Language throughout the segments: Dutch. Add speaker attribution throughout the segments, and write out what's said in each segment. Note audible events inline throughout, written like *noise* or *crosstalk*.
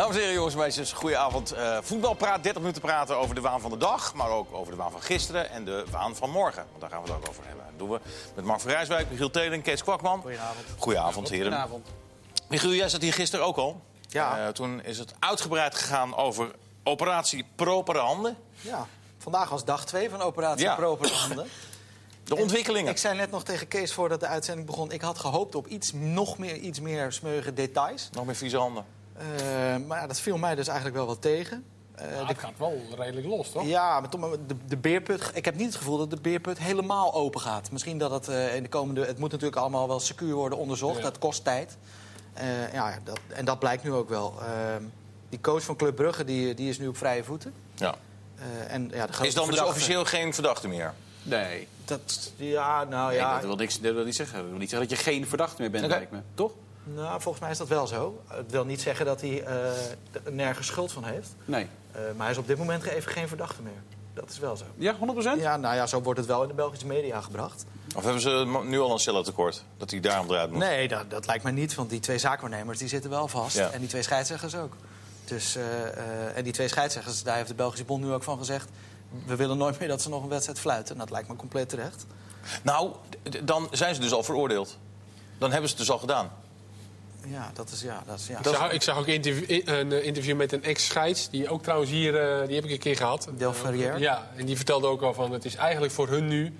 Speaker 1: Dames en heren, jongens en meisjes, goedenavond. Uh, voetbalpraat, 30 minuten praten over de waan van de dag... maar ook over de waan van gisteren en de waan van morgen. Want daar gaan we het ook over hebben. Dat doen we met Mark van Rijswijk, Michiel Telen, Kees Kwakman.
Speaker 2: Goedenavond.
Speaker 1: Goedenavond, heren.
Speaker 2: Goedenavond.
Speaker 1: Michiel, jij zat hier gisteren ook al.
Speaker 2: Ja.
Speaker 1: Uh, toen is het uitgebreid gegaan over operatie Propere Handen.
Speaker 2: Ja, vandaag was dag 2 van operatie
Speaker 1: Ja.
Speaker 2: Propere Handen. *coughs*
Speaker 1: De ontwikkelingen.
Speaker 2: Ik zei net nog tegen Kees voordat de uitzending begon... ik had gehoopt op iets, nog meer, iets meer smeuïge details.
Speaker 1: Nog meer vieze handen.
Speaker 2: Eh, maar ja, dat viel mij dus eigenlijk wel wat tegen. Eh,
Speaker 3: Ja,
Speaker 2: de-
Speaker 3: het gaat wel redelijk los, toch?
Speaker 2: Ja, maar toch, de, de beerput. Ik heb niet het gevoel dat de beerput helemaal open gaat. Misschien dat het eh, in de komende. Het moet natuurlijk allemaal wel secuur worden onderzocht.
Speaker 3: Ja.
Speaker 2: Dat kost tijd. Eh, ja, dat, en dat blijkt nu ook wel. Ehm, die coach van Club Brugge die, die is nu op vrije voeten.
Speaker 1: Ja.
Speaker 2: Eh, en, ja, de
Speaker 1: Is dan dus officieel geen verdachte meer?
Speaker 4: Nee,
Speaker 2: Dat, ja, nou
Speaker 4: nee,
Speaker 2: ja.
Speaker 4: dat, wil niks, dat wil niet zeggen. Dat wil niet zeggen dat je geen verdachte meer bent, lijkt me. Toch?
Speaker 2: Nou, volgens mij is dat wel zo. Het wil niet zeggen dat hij eh, er nergens schuld van heeft.
Speaker 4: Nee.
Speaker 2: Eh, maar hij is op dit moment even geen verdachte meer. Dat is wel zo.
Speaker 4: Ja, 100%?
Speaker 2: Ja, nou ja, zo wordt het wel in de Belgische media gebracht.
Speaker 1: Of hebben ze nu al een cellentekort? Dat hij daarom eruit moet?
Speaker 2: Nee, dat, dat lijkt mij niet, want die twee zaakwaarnemers die zitten wel vast.
Speaker 1: Ja.
Speaker 2: En die twee scheidsrechters ook. Dus, eh, eh, en die twee scheidsrechters, daar heeft de Belgische Bond nu ook van gezegd... we willen nooit meer dat ze nog een wedstrijd fluiten. Dat lijkt me compleet terecht.
Speaker 1: Nou, dan zijn ze dus al veroordeeld. Dan hebben ze het dus al gedaan.
Speaker 2: Ja, dat is... Ja, dat is, ja.
Speaker 3: Ik zag, ik zag ook interview- een eh, interview met een ex-scheids. Die ook trouwens hier, eh, die heb ik een keer gehad.
Speaker 2: Del Ferrière?
Speaker 3: Ja, en die vertelde ook al van, het is eigenlijk voor hun nu...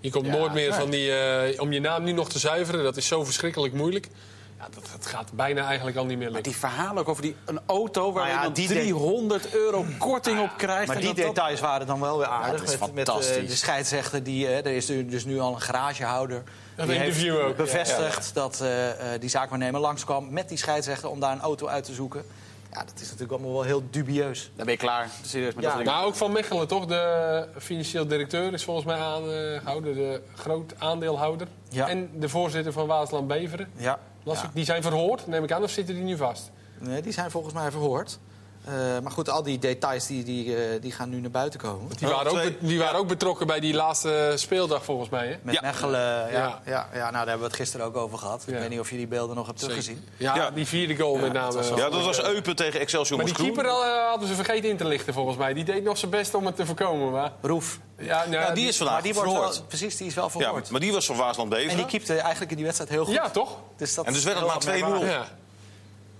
Speaker 3: Je komt
Speaker 2: Ja,
Speaker 3: nooit meer van die... eh, om je naam nu nog te zuiveren, dat is zo verschrikkelijk moeilijk. Ja, dat, dat gaat bijna eigenlijk al niet meer
Speaker 4: Maar
Speaker 3: lukken.
Speaker 4: die verhalen ook over die, een auto waar
Speaker 2: Nou ja,
Speaker 4: je dan
Speaker 2: die de-
Speaker 4: 300 euro korting op krijgt.
Speaker 2: Maar
Speaker 4: en
Speaker 2: die
Speaker 4: dat dat-
Speaker 2: details waren dan wel weer aardig.
Speaker 4: dat is
Speaker 2: met met
Speaker 4: fantastisch.
Speaker 2: eh, de scheidsrechter, die, eh, er is nu- dus nu al een garagehouder...
Speaker 3: Een
Speaker 2: die
Speaker 3: interview
Speaker 2: heeft
Speaker 3: ook,
Speaker 2: bevestigd dat eh, eh, die zaakwaarnemer langskwam... met die scheidsrechter om daar een auto uit te zoeken. Ja, dat is natuurlijk allemaal wel heel dubieus.
Speaker 4: Dan ben je klaar. Serieus met
Speaker 2: Ja,
Speaker 4: dat.
Speaker 3: Maar ook van Mechelen, toch? De financieel directeur is volgens mij aangehouden. De groot aandeelhouder.
Speaker 2: Ja.
Speaker 3: En de voorzitter van Waasland Beveren.
Speaker 2: Ja.
Speaker 3: Las ik, die zijn verhoord, neem ik aan, of zitten die nu vast?
Speaker 2: Nee, die zijn volgens mij verhoord. Eh, maar goed, al die details die, die, eh, die gaan nu naar buiten komen.
Speaker 3: Die, waren, ook, die waren ook betrokken bij die laatste speeldag, volgens mij. Hè?
Speaker 2: Met
Speaker 1: Ja.
Speaker 2: Mechelen, ja, ja.
Speaker 3: Ja.
Speaker 2: Ja, nou, daar hebben we het gisteren ook over gehad. Ik weet niet of je die beelden nog hebt teruggezien.
Speaker 3: Ja,
Speaker 1: Ja.
Speaker 3: die vierde goal met name.
Speaker 2: wel-
Speaker 1: Ja, dat was Eupen tegen Excelsior
Speaker 3: Maar die keeper eh, hadden ze vergeten in te lichten, volgens mij. Die deed nog zijn best om het te voorkomen. Maar,
Speaker 2: Roef.
Speaker 3: ja, nou,
Speaker 1: Ja, die is vandaag
Speaker 2: Maar die wordt
Speaker 1: verhoord.
Speaker 2: wel, precies, die is wel
Speaker 1: Ja,
Speaker 2: verhoord.
Speaker 1: maar die was van Waasland Beveren.
Speaker 2: en die keepte eigenlijk in die wedstrijd heel goed.
Speaker 3: Ja, toch?
Speaker 2: Dus dat
Speaker 1: En dus werd het maar 2-0.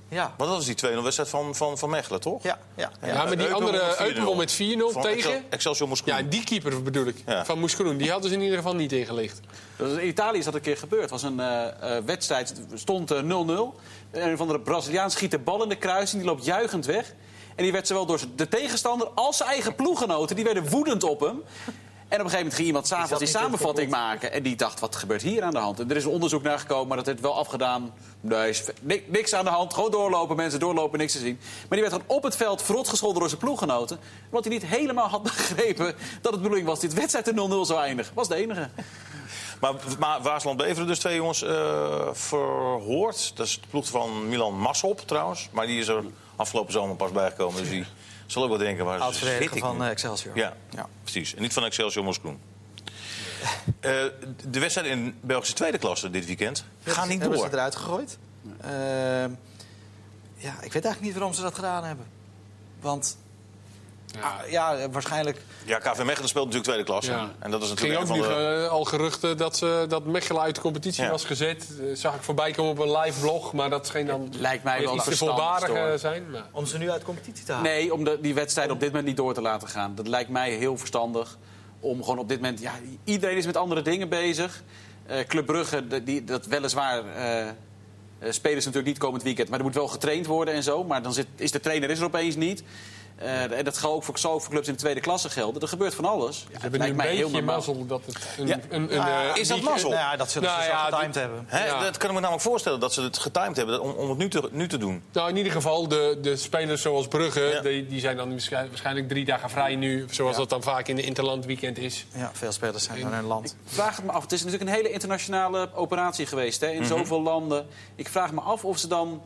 Speaker 3: Ja.
Speaker 1: Want dat was die 2-0 wedstrijd van, van, van Mechelen, toch?
Speaker 2: Ja, ja, ja.
Speaker 3: Ja, maar die
Speaker 1: Eupen
Speaker 3: andere
Speaker 1: won met 4-0.
Speaker 3: Eupen met 4-0
Speaker 1: Van
Speaker 3: tegen...
Speaker 1: Excel- Excelsior Moeskroen.
Speaker 3: Ja, die keeper bedoel ik,
Speaker 1: Ja.
Speaker 3: van Moeskroen. Die hadden ze in ieder geval niet ingelicht.
Speaker 4: Dus in Italië is dat een keer gebeurd. Het was een eh, eh, wedstrijd, het stond eh, 0-0. En een van de Braziliaan schiet de bal in de kruising, die loopt juichend weg. En die werd zowel door de tegenstander als zijn eigen ploeggenoten... die werden woedend op hem. En op een gegeven moment ging iemand s'avonds die samenvatting maken. En die dacht, wat gebeurt hier aan de hand? En er is een onderzoek naar gekomen, maar dat heeft wel afgedaan. Nee, niks aan de hand. Gewoon doorlopen, mensen doorlopen, niks te zien. Maar die werd gewoon op het veld verrot gescholden door zijn ploeggenoten. Omdat hij niet helemaal had *laughs* begrepen dat het bedoeling was... dit wedstrijd in 0-0 zou eindigen. Was de enige.
Speaker 1: Maar, maar Waasland Beveren dus twee jongens eh, verhoord. Dat is de ploeg van Milan Massop trouwens. Maar die is er afgelopen zomer pas bijgekomen. Dus die zal ook wel denken, waar zit
Speaker 2: Oud-verdediger
Speaker 1: ik
Speaker 2: van
Speaker 1: nu?
Speaker 2: eh, Excelsior.
Speaker 1: Ja,
Speaker 2: Ja.
Speaker 1: precies. En niet van Excelsior Moeskroen. *laughs* Eh de wedstrijd in Belgische tweede klasse dit weekend gaan niet
Speaker 2: Hebben
Speaker 1: door.
Speaker 2: ze eruit gegooid. Ehm, ja, ik weet eigenlijk niet waarom ze dat gedaan hebben. Want ja, ja waarschijnlijk...
Speaker 1: Ja, KV Mechelen speelt natuurlijk tweede klasse.
Speaker 3: Ja.
Speaker 1: En dat is
Speaker 3: Er ging
Speaker 1: natuurlijk
Speaker 3: ook nu
Speaker 1: van de...
Speaker 3: eh, al geruchten dat, ze, dat Mechelen uit de competitie
Speaker 1: Ja.
Speaker 3: was gezet. Eh, zag ik voorbij komen op een live blog. Maar dat scheen dan
Speaker 4: Lijkt mij wel
Speaker 3: iets te voorbarig eh, zijn. Maar.
Speaker 2: Om ze nu uit de competitie te halen.
Speaker 4: Nee, om de, die wedstrijd op dit moment niet door te laten gaan. Dat lijkt mij heel verstandig. Om gewoon op dit moment... Ja, iedereen is met andere dingen bezig. Eh Club Brugge, de- die, dat weliswaar... eh eh, spelen ze natuurlijk niet komend weekend. Maar er moet wel getraind worden en zo. Maar dan zit, is de trainer is er opeens niet. Eh, en dat zal ook, voor, zal ook voor clubs in de tweede klasse gelden. Er gebeurt van alles. Ja,
Speaker 3: Ze
Speaker 4: het lijkt
Speaker 3: een
Speaker 4: mij heel
Speaker 3: beetje
Speaker 4: normaal.
Speaker 3: mazzel dat het een...
Speaker 1: Ja.
Speaker 3: een, een,
Speaker 2: Nou ja,
Speaker 3: eh,
Speaker 1: is dat mazzel?
Speaker 2: Nou ja, dat zullen
Speaker 3: Nou
Speaker 2: ze
Speaker 3: ja, die-
Speaker 2: getimed hebben.
Speaker 1: Dat kan ik me namelijk voorstellen, dat ze het getimed hebben om, om het nu te, nu te doen.
Speaker 3: Nou, in ieder geval, de, de spelers zoals Brugge,
Speaker 1: Ja.
Speaker 3: die, die zijn dan waarschijn- waarschijnlijk drie dagen vrij nu. Zoals
Speaker 2: Ja.
Speaker 3: dat dan vaak in de Interland weekend is.
Speaker 2: Ja, veel spelers zijn naar hun land.
Speaker 4: Ik vraag het me af. Het is natuurlijk een hele internationale operatie geweest hè, in zoveel landen. Ik vraag me af of ze dan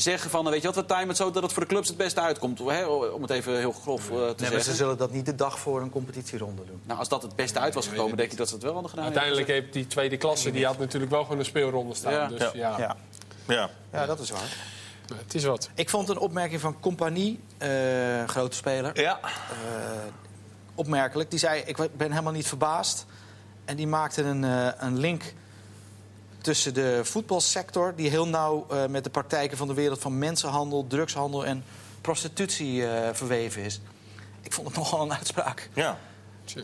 Speaker 4: zeggen van... weet je wat, we timen het zo dat het voor de clubs het beste uitkomt. Hè, om het even heel grof eh, te
Speaker 2: Nee, maar
Speaker 4: zeggen.
Speaker 2: ze zullen dat niet de dag voor een competitieronde doen.
Speaker 4: Nou, als dat het beste uit was gekomen, denk ik dat ze het wel hadden gedaan.
Speaker 3: Uiteindelijk heeft die tweede klasse, die had natuurlijk wel gewoon een speelronde staan.
Speaker 4: Ja.
Speaker 3: Dus
Speaker 1: Ja.
Speaker 3: ja.
Speaker 2: Ja,
Speaker 1: Ja.
Speaker 2: ja dat is waar.
Speaker 3: Het is wat.
Speaker 2: Ik vond een opmerking van Compagnie, eh, grote speler,
Speaker 1: Ja.
Speaker 2: eh, opmerkelijk. Die zei, ik ben helemaal niet verbaasd. En die maakte een, eh, een link tussen de voetbalsector... die heel nauw eh, met de praktijken van de wereld van mensenhandel, drugshandel en prostitutie eh, verweven is. Ik vond het *laughs* nogal een uitspraak.
Speaker 1: ja.
Speaker 3: Tja.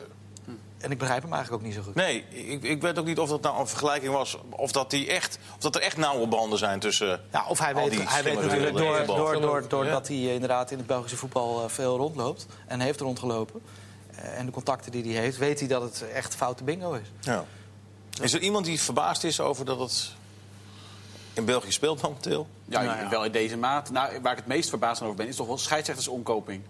Speaker 2: En ik begrijp hem eigenlijk ook niet zo goed.
Speaker 1: Nee, ik, ik weet ook niet of dat nou een vergelijking was... of dat, die echt, of dat er echt nauwe banden zijn tussen...
Speaker 2: Ja, of hij
Speaker 1: al
Speaker 2: weet,
Speaker 1: die
Speaker 2: hij weet natuurlijk door,
Speaker 1: voetbal.
Speaker 2: door, door, doordat
Speaker 1: Ja.
Speaker 2: hij eh, inderdaad in het Belgische voetbal veel rondloopt en heeft rondgelopen. en de contacten die hij heeft, weet hij dat het echt foute bingo is.
Speaker 1: Ja. Is er iemand die verbaasd is over dat het in België speelt momenteel?
Speaker 4: Ja,
Speaker 2: Nou ja.
Speaker 4: wel in deze maat. Nou, waar ik het meest verbaasd over ben, is toch wel scheidsrechtersomkoping.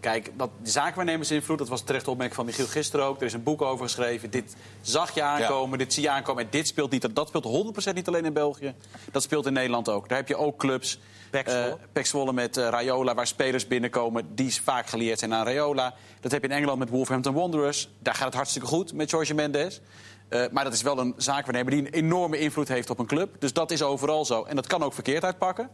Speaker 4: Kijk, dat de zaakwaarnemersinvloed, dat was een terechte opmerking van Michiel gisteren ook. Er is een boek over geschreven. Dit zag je aankomen, dit zie je aankomen. En dit speelt niet. Dat speelt 100% niet alleen in België. Dat speelt in Nederland ook. Daar heb je ook clubs.
Speaker 2: Pek
Speaker 4: eh, met eh, Rayola, waar spelers binnenkomen die vaak gelieerd zijn aan Rayola. Dat heb je in Engeland met Wolverhampton Wanderers. Daar gaat het hartstikke goed met Jorge Mendes. Eh, maar dat is wel een zaakwaarnemer die een enorme invloed heeft op een club. Dus dat is overal zo. En dat kan ook verkeerd uitpakken.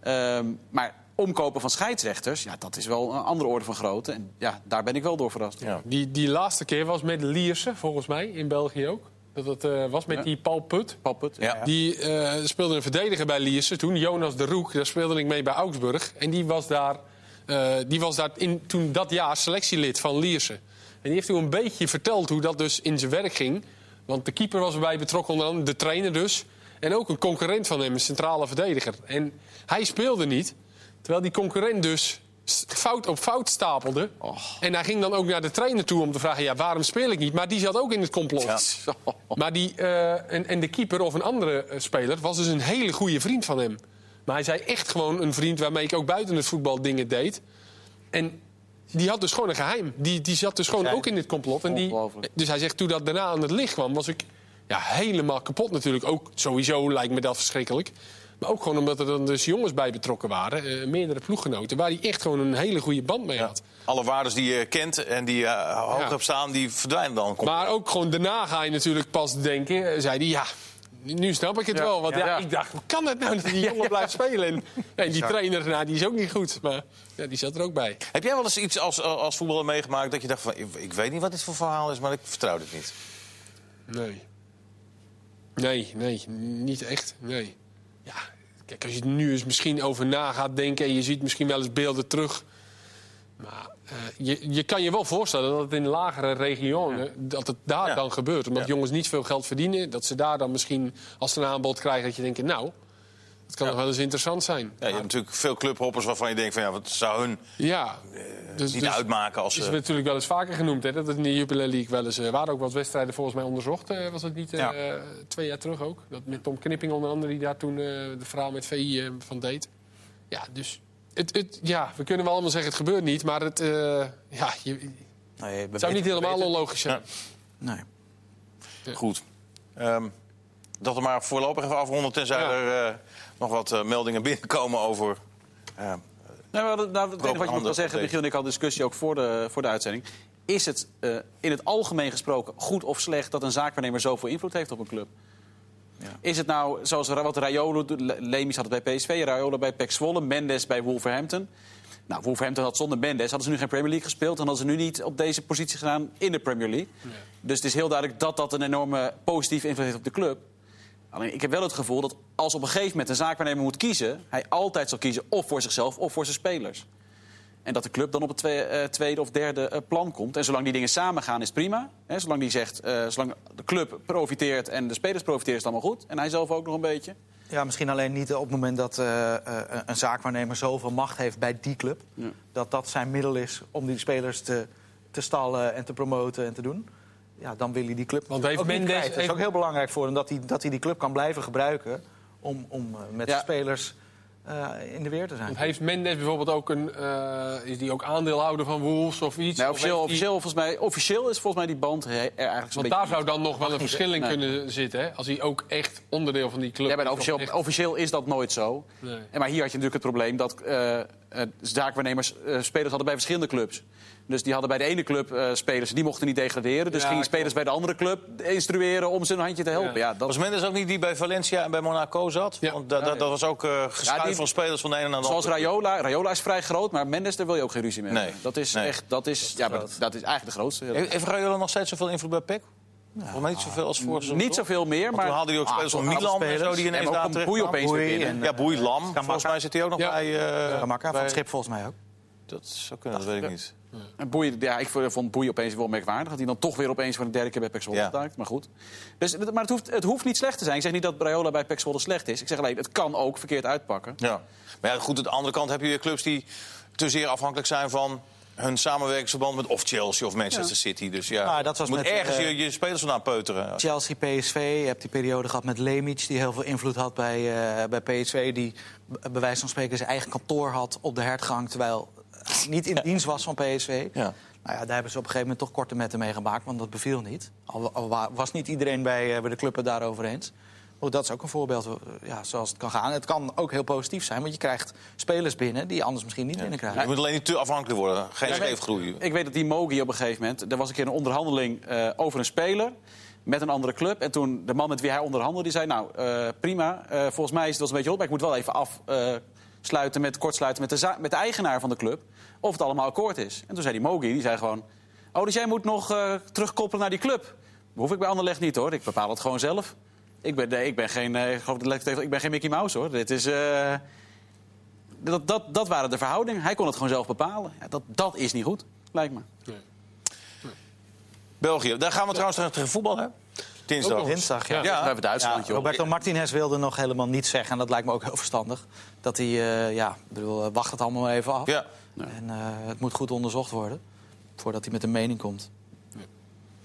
Speaker 4: Ehm, maar omkopen van scheidsrechters, ja, dat is wel een andere orde van grootte. En ja, daar ben ik wel door verrast.
Speaker 1: Ja.
Speaker 3: Die, die laatste keer was met Lierse, volgens mij, in België ook. Dat het eh, was met
Speaker 4: Ja.
Speaker 3: die Paul Put.
Speaker 4: Paul Put.
Speaker 1: Ja.
Speaker 3: Die eh, speelde een verdediger bij Lierse toen, Jonas de Roek. Daar speelde ik mee bij Augsburg. En die was daar, eh, die was daar in, toen dat jaar selectielid van Lierse. En die heeft toen een beetje verteld hoe dat dus in zijn werk ging. Want de keeper was erbij betrokken, onder andere de trainer dus. En ook een concurrent van hem, een centrale verdediger. En hij speelde niet, terwijl die concurrent dus fout op fout stapelde. En hij ging dan ook naar de trainer toe om te vragen... ja, waarom speel ik niet? Maar die zat ook in het complot.
Speaker 1: Ja. *laughs*
Speaker 3: Maar die, eh, en, en de keeper of een andere eh, speler was dus een hele goede vriend van hem. Maar hij zei echt gewoon een vriend waarmee ik ook buiten het voetbal dingen deed. En die had dus gewoon een geheim. Die, die zat dus gewoon ook in dit complot. En die, dus hij zegt, toen dat daarna aan het licht kwam, was ik ja, helemaal kapot natuurlijk. Ook sowieso lijkt me dat verschrikkelijk. Maar ook gewoon omdat er dan dus jongens bij betrokken waren. eh, meerdere ploeggenoten. Waar hij echt gewoon een hele goede band mee had.
Speaker 1: Alle waarden die je kent en die eh, hoog
Speaker 3: Ja.
Speaker 1: hebt staan, die verdwijnen dan.
Speaker 3: Maar ook gewoon daarna ga je natuurlijk pas denken, eh, zei hij, ja, nu snap ik het wel. Want ja,
Speaker 4: Ja.
Speaker 3: ik dacht, hoe kan het nou dat die jongen *laughs* blijft spelen? En, die trainer, nou, die is ook niet goed. Maar ja, die zat er ook bij.
Speaker 1: Heb jij wel eens iets als, als voetballer meegemaakt dat je dacht van... Ik, weet niet wat dit voor verhaal is, maar ik vertrouw het niet.
Speaker 3: Nee. Nee, nee, niet echt. Nee. Ja, kijk, als je er nu eens misschien over na gaat denken... en je ziet misschien wel eens beelden terug... Maar je, je kan je wel voorstellen dat het in lagere regionen... dat het daar
Speaker 1: Ja.
Speaker 3: dan gebeurt. Omdat
Speaker 1: Ja.
Speaker 3: jongens niet veel geld verdienen. Dat ze daar dan misschien, als ze een aanbod krijgen... dat je denkt, nou, dat kan nog wel eens interessant zijn.
Speaker 1: Ja, je hebt natuurlijk veel clubhoppers waarvan je denkt van... ja, wat zou hun
Speaker 3: Ja. Dus,
Speaker 1: niet
Speaker 3: dus-
Speaker 1: uitmaken als
Speaker 3: is
Speaker 1: ze...
Speaker 3: natuurlijk wel eens vaker genoemd. Hè? Dat het in de Jupiler League wel eens... Er waren ook wat wedstrijden volgens mij onderzocht. eh, was het niet eh, twee jaar terug ook? Dat met Tom Knipping onder andere, die daar toen eh, de verhaal met VI eh, van deed. Ja, dus... Het, het, ja, we kunnen wel allemaal zeggen het gebeurt niet. Maar het, eh, ja, je, het
Speaker 2: Nee, we
Speaker 3: zou niet helemaal onlogisch zijn.
Speaker 2: Nee.
Speaker 1: Goed. Ehm, dat er maar voorlopig even afronden, tenzij
Speaker 3: Ja.
Speaker 1: er eh, nog wat eh, meldingen binnenkomen over... eh,
Speaker 4: Nou, we nou, het enige wat je moet wel zeggen, Michiel en ik hadden een discussie ook voor de, voor de uitzending. Is het eh, in het algemeen gesproken goed of slecht dat een zaakwaarnemer zoveel invloed heeft op een club? Is het nou, zoals wat Raiolo Lemis had het bij PSV, Raiola bij PEC Zwolle, Mendes bij Wolverhampton. Nou, Wolverhampton had zonder Mendes, hadden ze nu geen Premier League gespeeld... en hadden ze nu niet op deze positie gedaan in de Premier League. Dus het is heel duidelijk dat dat een enorme positieve invloed heeft op de club. Alleen, ik heb wel het gevoel dat als op een gegeven moment een zaakwaarnemer moet kiezen... hij altijd zal kiezen of voor zichzelf of voor zijn spelers. En dat de club dan op het eh, tweede of derde eh, plan komt. En zolang die dingen samengaan is het prima. Hè, zolang die zegt, eh, zolang de club profiteert en de spelers profiteren is het allemaal goed. En hij zelf ook nog een beetje.
Speaker 2: Ja, misschien alleen niet op het moment dat eh, eh, een zaakwaarnemer zoveel macht heeft bij die club.
Speaker 4: Ja.
Speaker 2: Dat dat zijn middel is om die spelers te, te stallen en te promoten en te doen. Ja, dan wil hij die club
Speaker 3: Want heeft
Speaker 2: ook niet
Speaker 3: Mendes-
Speaker 2: kwijt. Dat is ook heel belangrijk voor hem dat hij, dat hij die club kan blijven gebruiken om, om met
Speaker 4: Ja.
Speaker 2: de spelers eh, in de weer te zijn.
Speaker 3: Want heeft Mendes bijvoorbeeld ook een... eh, is die ook aandeelhouder van Wolves of iets?
Speaker 4: Nou,
Speaker 3: Of
Speaker 4: officieel,
Speaker 3: die-
Speaker 4: officieel, volgens mij, officieel is volgens mij die band er eigenlijk zo'n
Speaker 3: Want daar
Speaker 4: beetje...
Speaker 3: zou dan nog wel een verschil in
Speaker 4: Nee.
Speaker 3: kunnen zitten. Hè? Als hij ook echt onderdeel van die club
Speaker 4: Ja, maar
Speaker 3: is.
Speaker 4: officieel,
Speaker 3: Of echt-
Speaker 4: officieel is dat nooit zo.
Speaker 3: Nee.
Speaker 4: En maar hier had je natuurlijk het probleem dat eh, eh, zaakwaarnemers eh, spelers hadden bij verschillende clubs. Dus die hadden bij de ene club eh, spelers, die mochten niet degraderen. Dus
Speaker 3: Ja,
Speaker 4: gingen spelers bij de andere club instrueren om ze een handje te helpen.
Speaker 3: Ja.
Speaker 4: Ja, dat
Speaker 1: Was Mendes ook niet die bij Valencia en bij Monaco zat?
Speaker 3: Ja.
Speaker 1: Want da- da- dat was ook eh geschuif
Speaker 4: Ja, die-
Speaker 1: van spelers van de ene naar de
Speaker 4: Zoals
Speaker 1: andere.
Speaker 4: Rayola. Rayola is vrij groot, maar Mendes, daar wil je ook geen ruzie mee.
Speaker 1: Nee.
Speaker 4: hebben. Dat is
Speaker 1: Nee.
Speaker 4: echt, dat is, ja, maar dat, is eigenlijk de grootste.
Speaker 1: Heeft heeft Rayola nog steeds zoveel invloed bij PEC? Mij niet zoveel als vorig seizoen.
Speaker 4: Niet zoveel meer,
Speaker 1: Want
Speaker 4: maar...
Speaker 1: toen haalde hij ook
Speaker 2: Ah,
Speaker 1: spelers van
Speaker 2: toch
Speaker 1: Milan en
Speaker 2: spelers.
Speaker 1: zo die ineens daar terecht
Speaker 4: Boei opeens weer binnen.
Speaker 2: en-
Speaker 1: Ja, Boei Lam. Volgens mij zit hij ook nog
Speaker 3: Ja.
Speaker 1: bij... eh,
Speaker 2: Gamaka van
Speaker 1: bij-
Speaker 2: het schip volgens mij ook.
Speaker 1: Dat zou kunnen, dat weet ik niet.
Speaker 4: En Boei, ja, ik vond Boei opeens wel merkwaardig. Dat hij dan toch weer opeens voor de derde keer bij Pek Zwolle
Speaker 1: Ja.
Speaker 4: Maar goed. Dus, maar het hoeft, het hoeft niet slecht te zijn. Ik zeg niet dat Rayola bij Pek Zwolle slecht is. Ik zeg alleen, het kan ook verkeerd uitpakken.
Speaker 1: Ja. Maar ja, goed, aan de andere kant heb je weer clubs die te zeer afhankelijk zijn van hun samenwerkingsverband met of Chelsea of Manchester City. Dus ja,
Speaker 2: Nou, dat was
Speaker 1: je moet
Speaker 2: met,
Speaker 1: ergens
Speaker 2: eh,
Speaker 1: je, je spelers vandaan peuteren.
Speaker 2: Chelsea, PSV. Je hebt die periode gehad met Lemic, die heel veel invloed had bij, eh, bij PSV. Die bij wijze van spreken zijn eigen kantoor had op de hertgang. Terwijl niet in dienst was van PSV.
Speaker 1: Ja.
Speaker 2: Nou ja, daar hebben ze op een gegeven moment toch korte metten mee gemaakt. Want dat beviel niet. Al, al wa- was niet iedereen bij, eh, bij de club het daarover eens. Oh, dat is ook een voorbeeld eh, ja, zoals het kan gaan. Het kan ook heel positief zijn, want je krijgt spelers binnen die je anders misschien niet binnenkrijgt.
Speaker 1: Je moet alleen niet te afhankelijk worden. Geen scheefgroei.
Speaker 4: Ik weet dat die Mogi op een gegeven moment... Er was een keer een onderhandeling eh, over een speler met een andere club. En toen de man met wie hij onderhandelde, die zei... Nou, eh, prima, eh, volgens mij is het wel een beetje op... maar ik moet wel even afsluiten met, kortsluiten met de, met de eigenaar van de club... of het allemaal akkoord is. En toen zei die Mogi, die zei gewoon... Oh, dus jij moet nog eh, terugkoppelen naar die club? Dat hoef ik bij Anderlecht niet, hoor. Ik bepaal het gewoon zelf. Ik ben, nee, ik ben, geen, eh, ik ben geen Mickey Mouse, hoor. Dit is... eh, dat, dat, dat waren de verhoudingen. Hij kon het gewoon zelf bepalen. Ja, dat, dat is niet goed, lijkt me.
Speaker 1: België, daar gaan we trouwens tegen voetbal, hè? Dinsdag.
Speaker 2: Dinsdag, ja.
Speaker 3: Ja.
Speaker 4: We hebben Duitsland,
Speaker 2: Ja. Roberto Martinez wilde nog helemaal niets zeggen. En dat lijkt me ook heel verstandig. Dat hij, eh, ja, ik bedoel, eh, wacht het allemaal even af.
Speaker 1: Ja.
Speaker 2: En eh, het moet goed onderzocht worden. Voordat hij met een mening komt.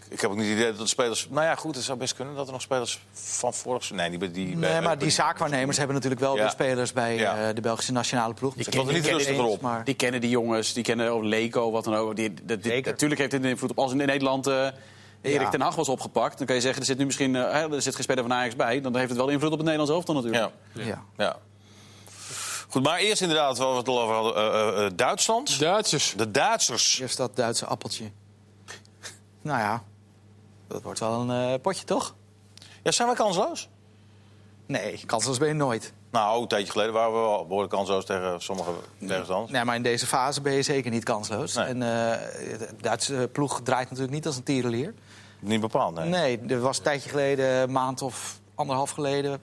Speaker 1: Ik heb ook niet het idee dat de spelers... Nou ja, goed, het zou best kunnen dat er nog spelers van vorig... Nee, die, die,
Speaker 2: Nee, maar die zaakwaarnemers hebben natuurlijk wel
Speaker 1: Ja.
Speaker 2: weer spelers bij
Speaker 1: Ja.
Speaker 2: eh, de Belgische nationale ploeg.
Speaker 1: Ze konden niet rustig erop.
Speaker 2: Maar...
Speaker 4: Die kennen die jongens, die kennen ook Leko, wat dan ook. Die, dat- die- natuurlijk heeft dit een invloed op. Als in Nederland eh, Erik
Speaker 2: Ja.
Speaker 4: ten Hag was opgepakt... dan kan je zeggen, er zit nu misschien eh, hè, er zit geen speler van Ajax bij. Dan heeft het wel invloed op het Nederlands elftal natuurlijk.
Speaker 1: Ja,
Speaker 2: Ja.
Speaker 1: ja. Goed, maar eerst inderdaad, waar we het al over hadden, eh, eh, eh, Duitsland.
Speaker 3: Duitsers.
Speaker 1: De Duitsers.
Speaker 2: Eerst dat Duitse appeltje. *laughs* nou ja, dat wordt wel een eh, potje, toch?
Speaker 1: Ja, zijn wij kansloos?
Speaker 2: Nee, kansloos ben je nooit.
Speaker 1: Nou, een tijdje geleden waren we wel behoorlijk kansloos tegen sommige tegenstanders.
Speaker 2: Nee, maar in deze fase ben je zeker niet kansloos.
Speaker 1: Nee.
Speaker 2: En eh, de Duitse ploeg draait natuurlijk niet als een tierenlier.
Speaker 1: Niet bepaald, nee.
Speaker 2: Nee, er was een tijdje geleden, een maand of anderhalf geleden...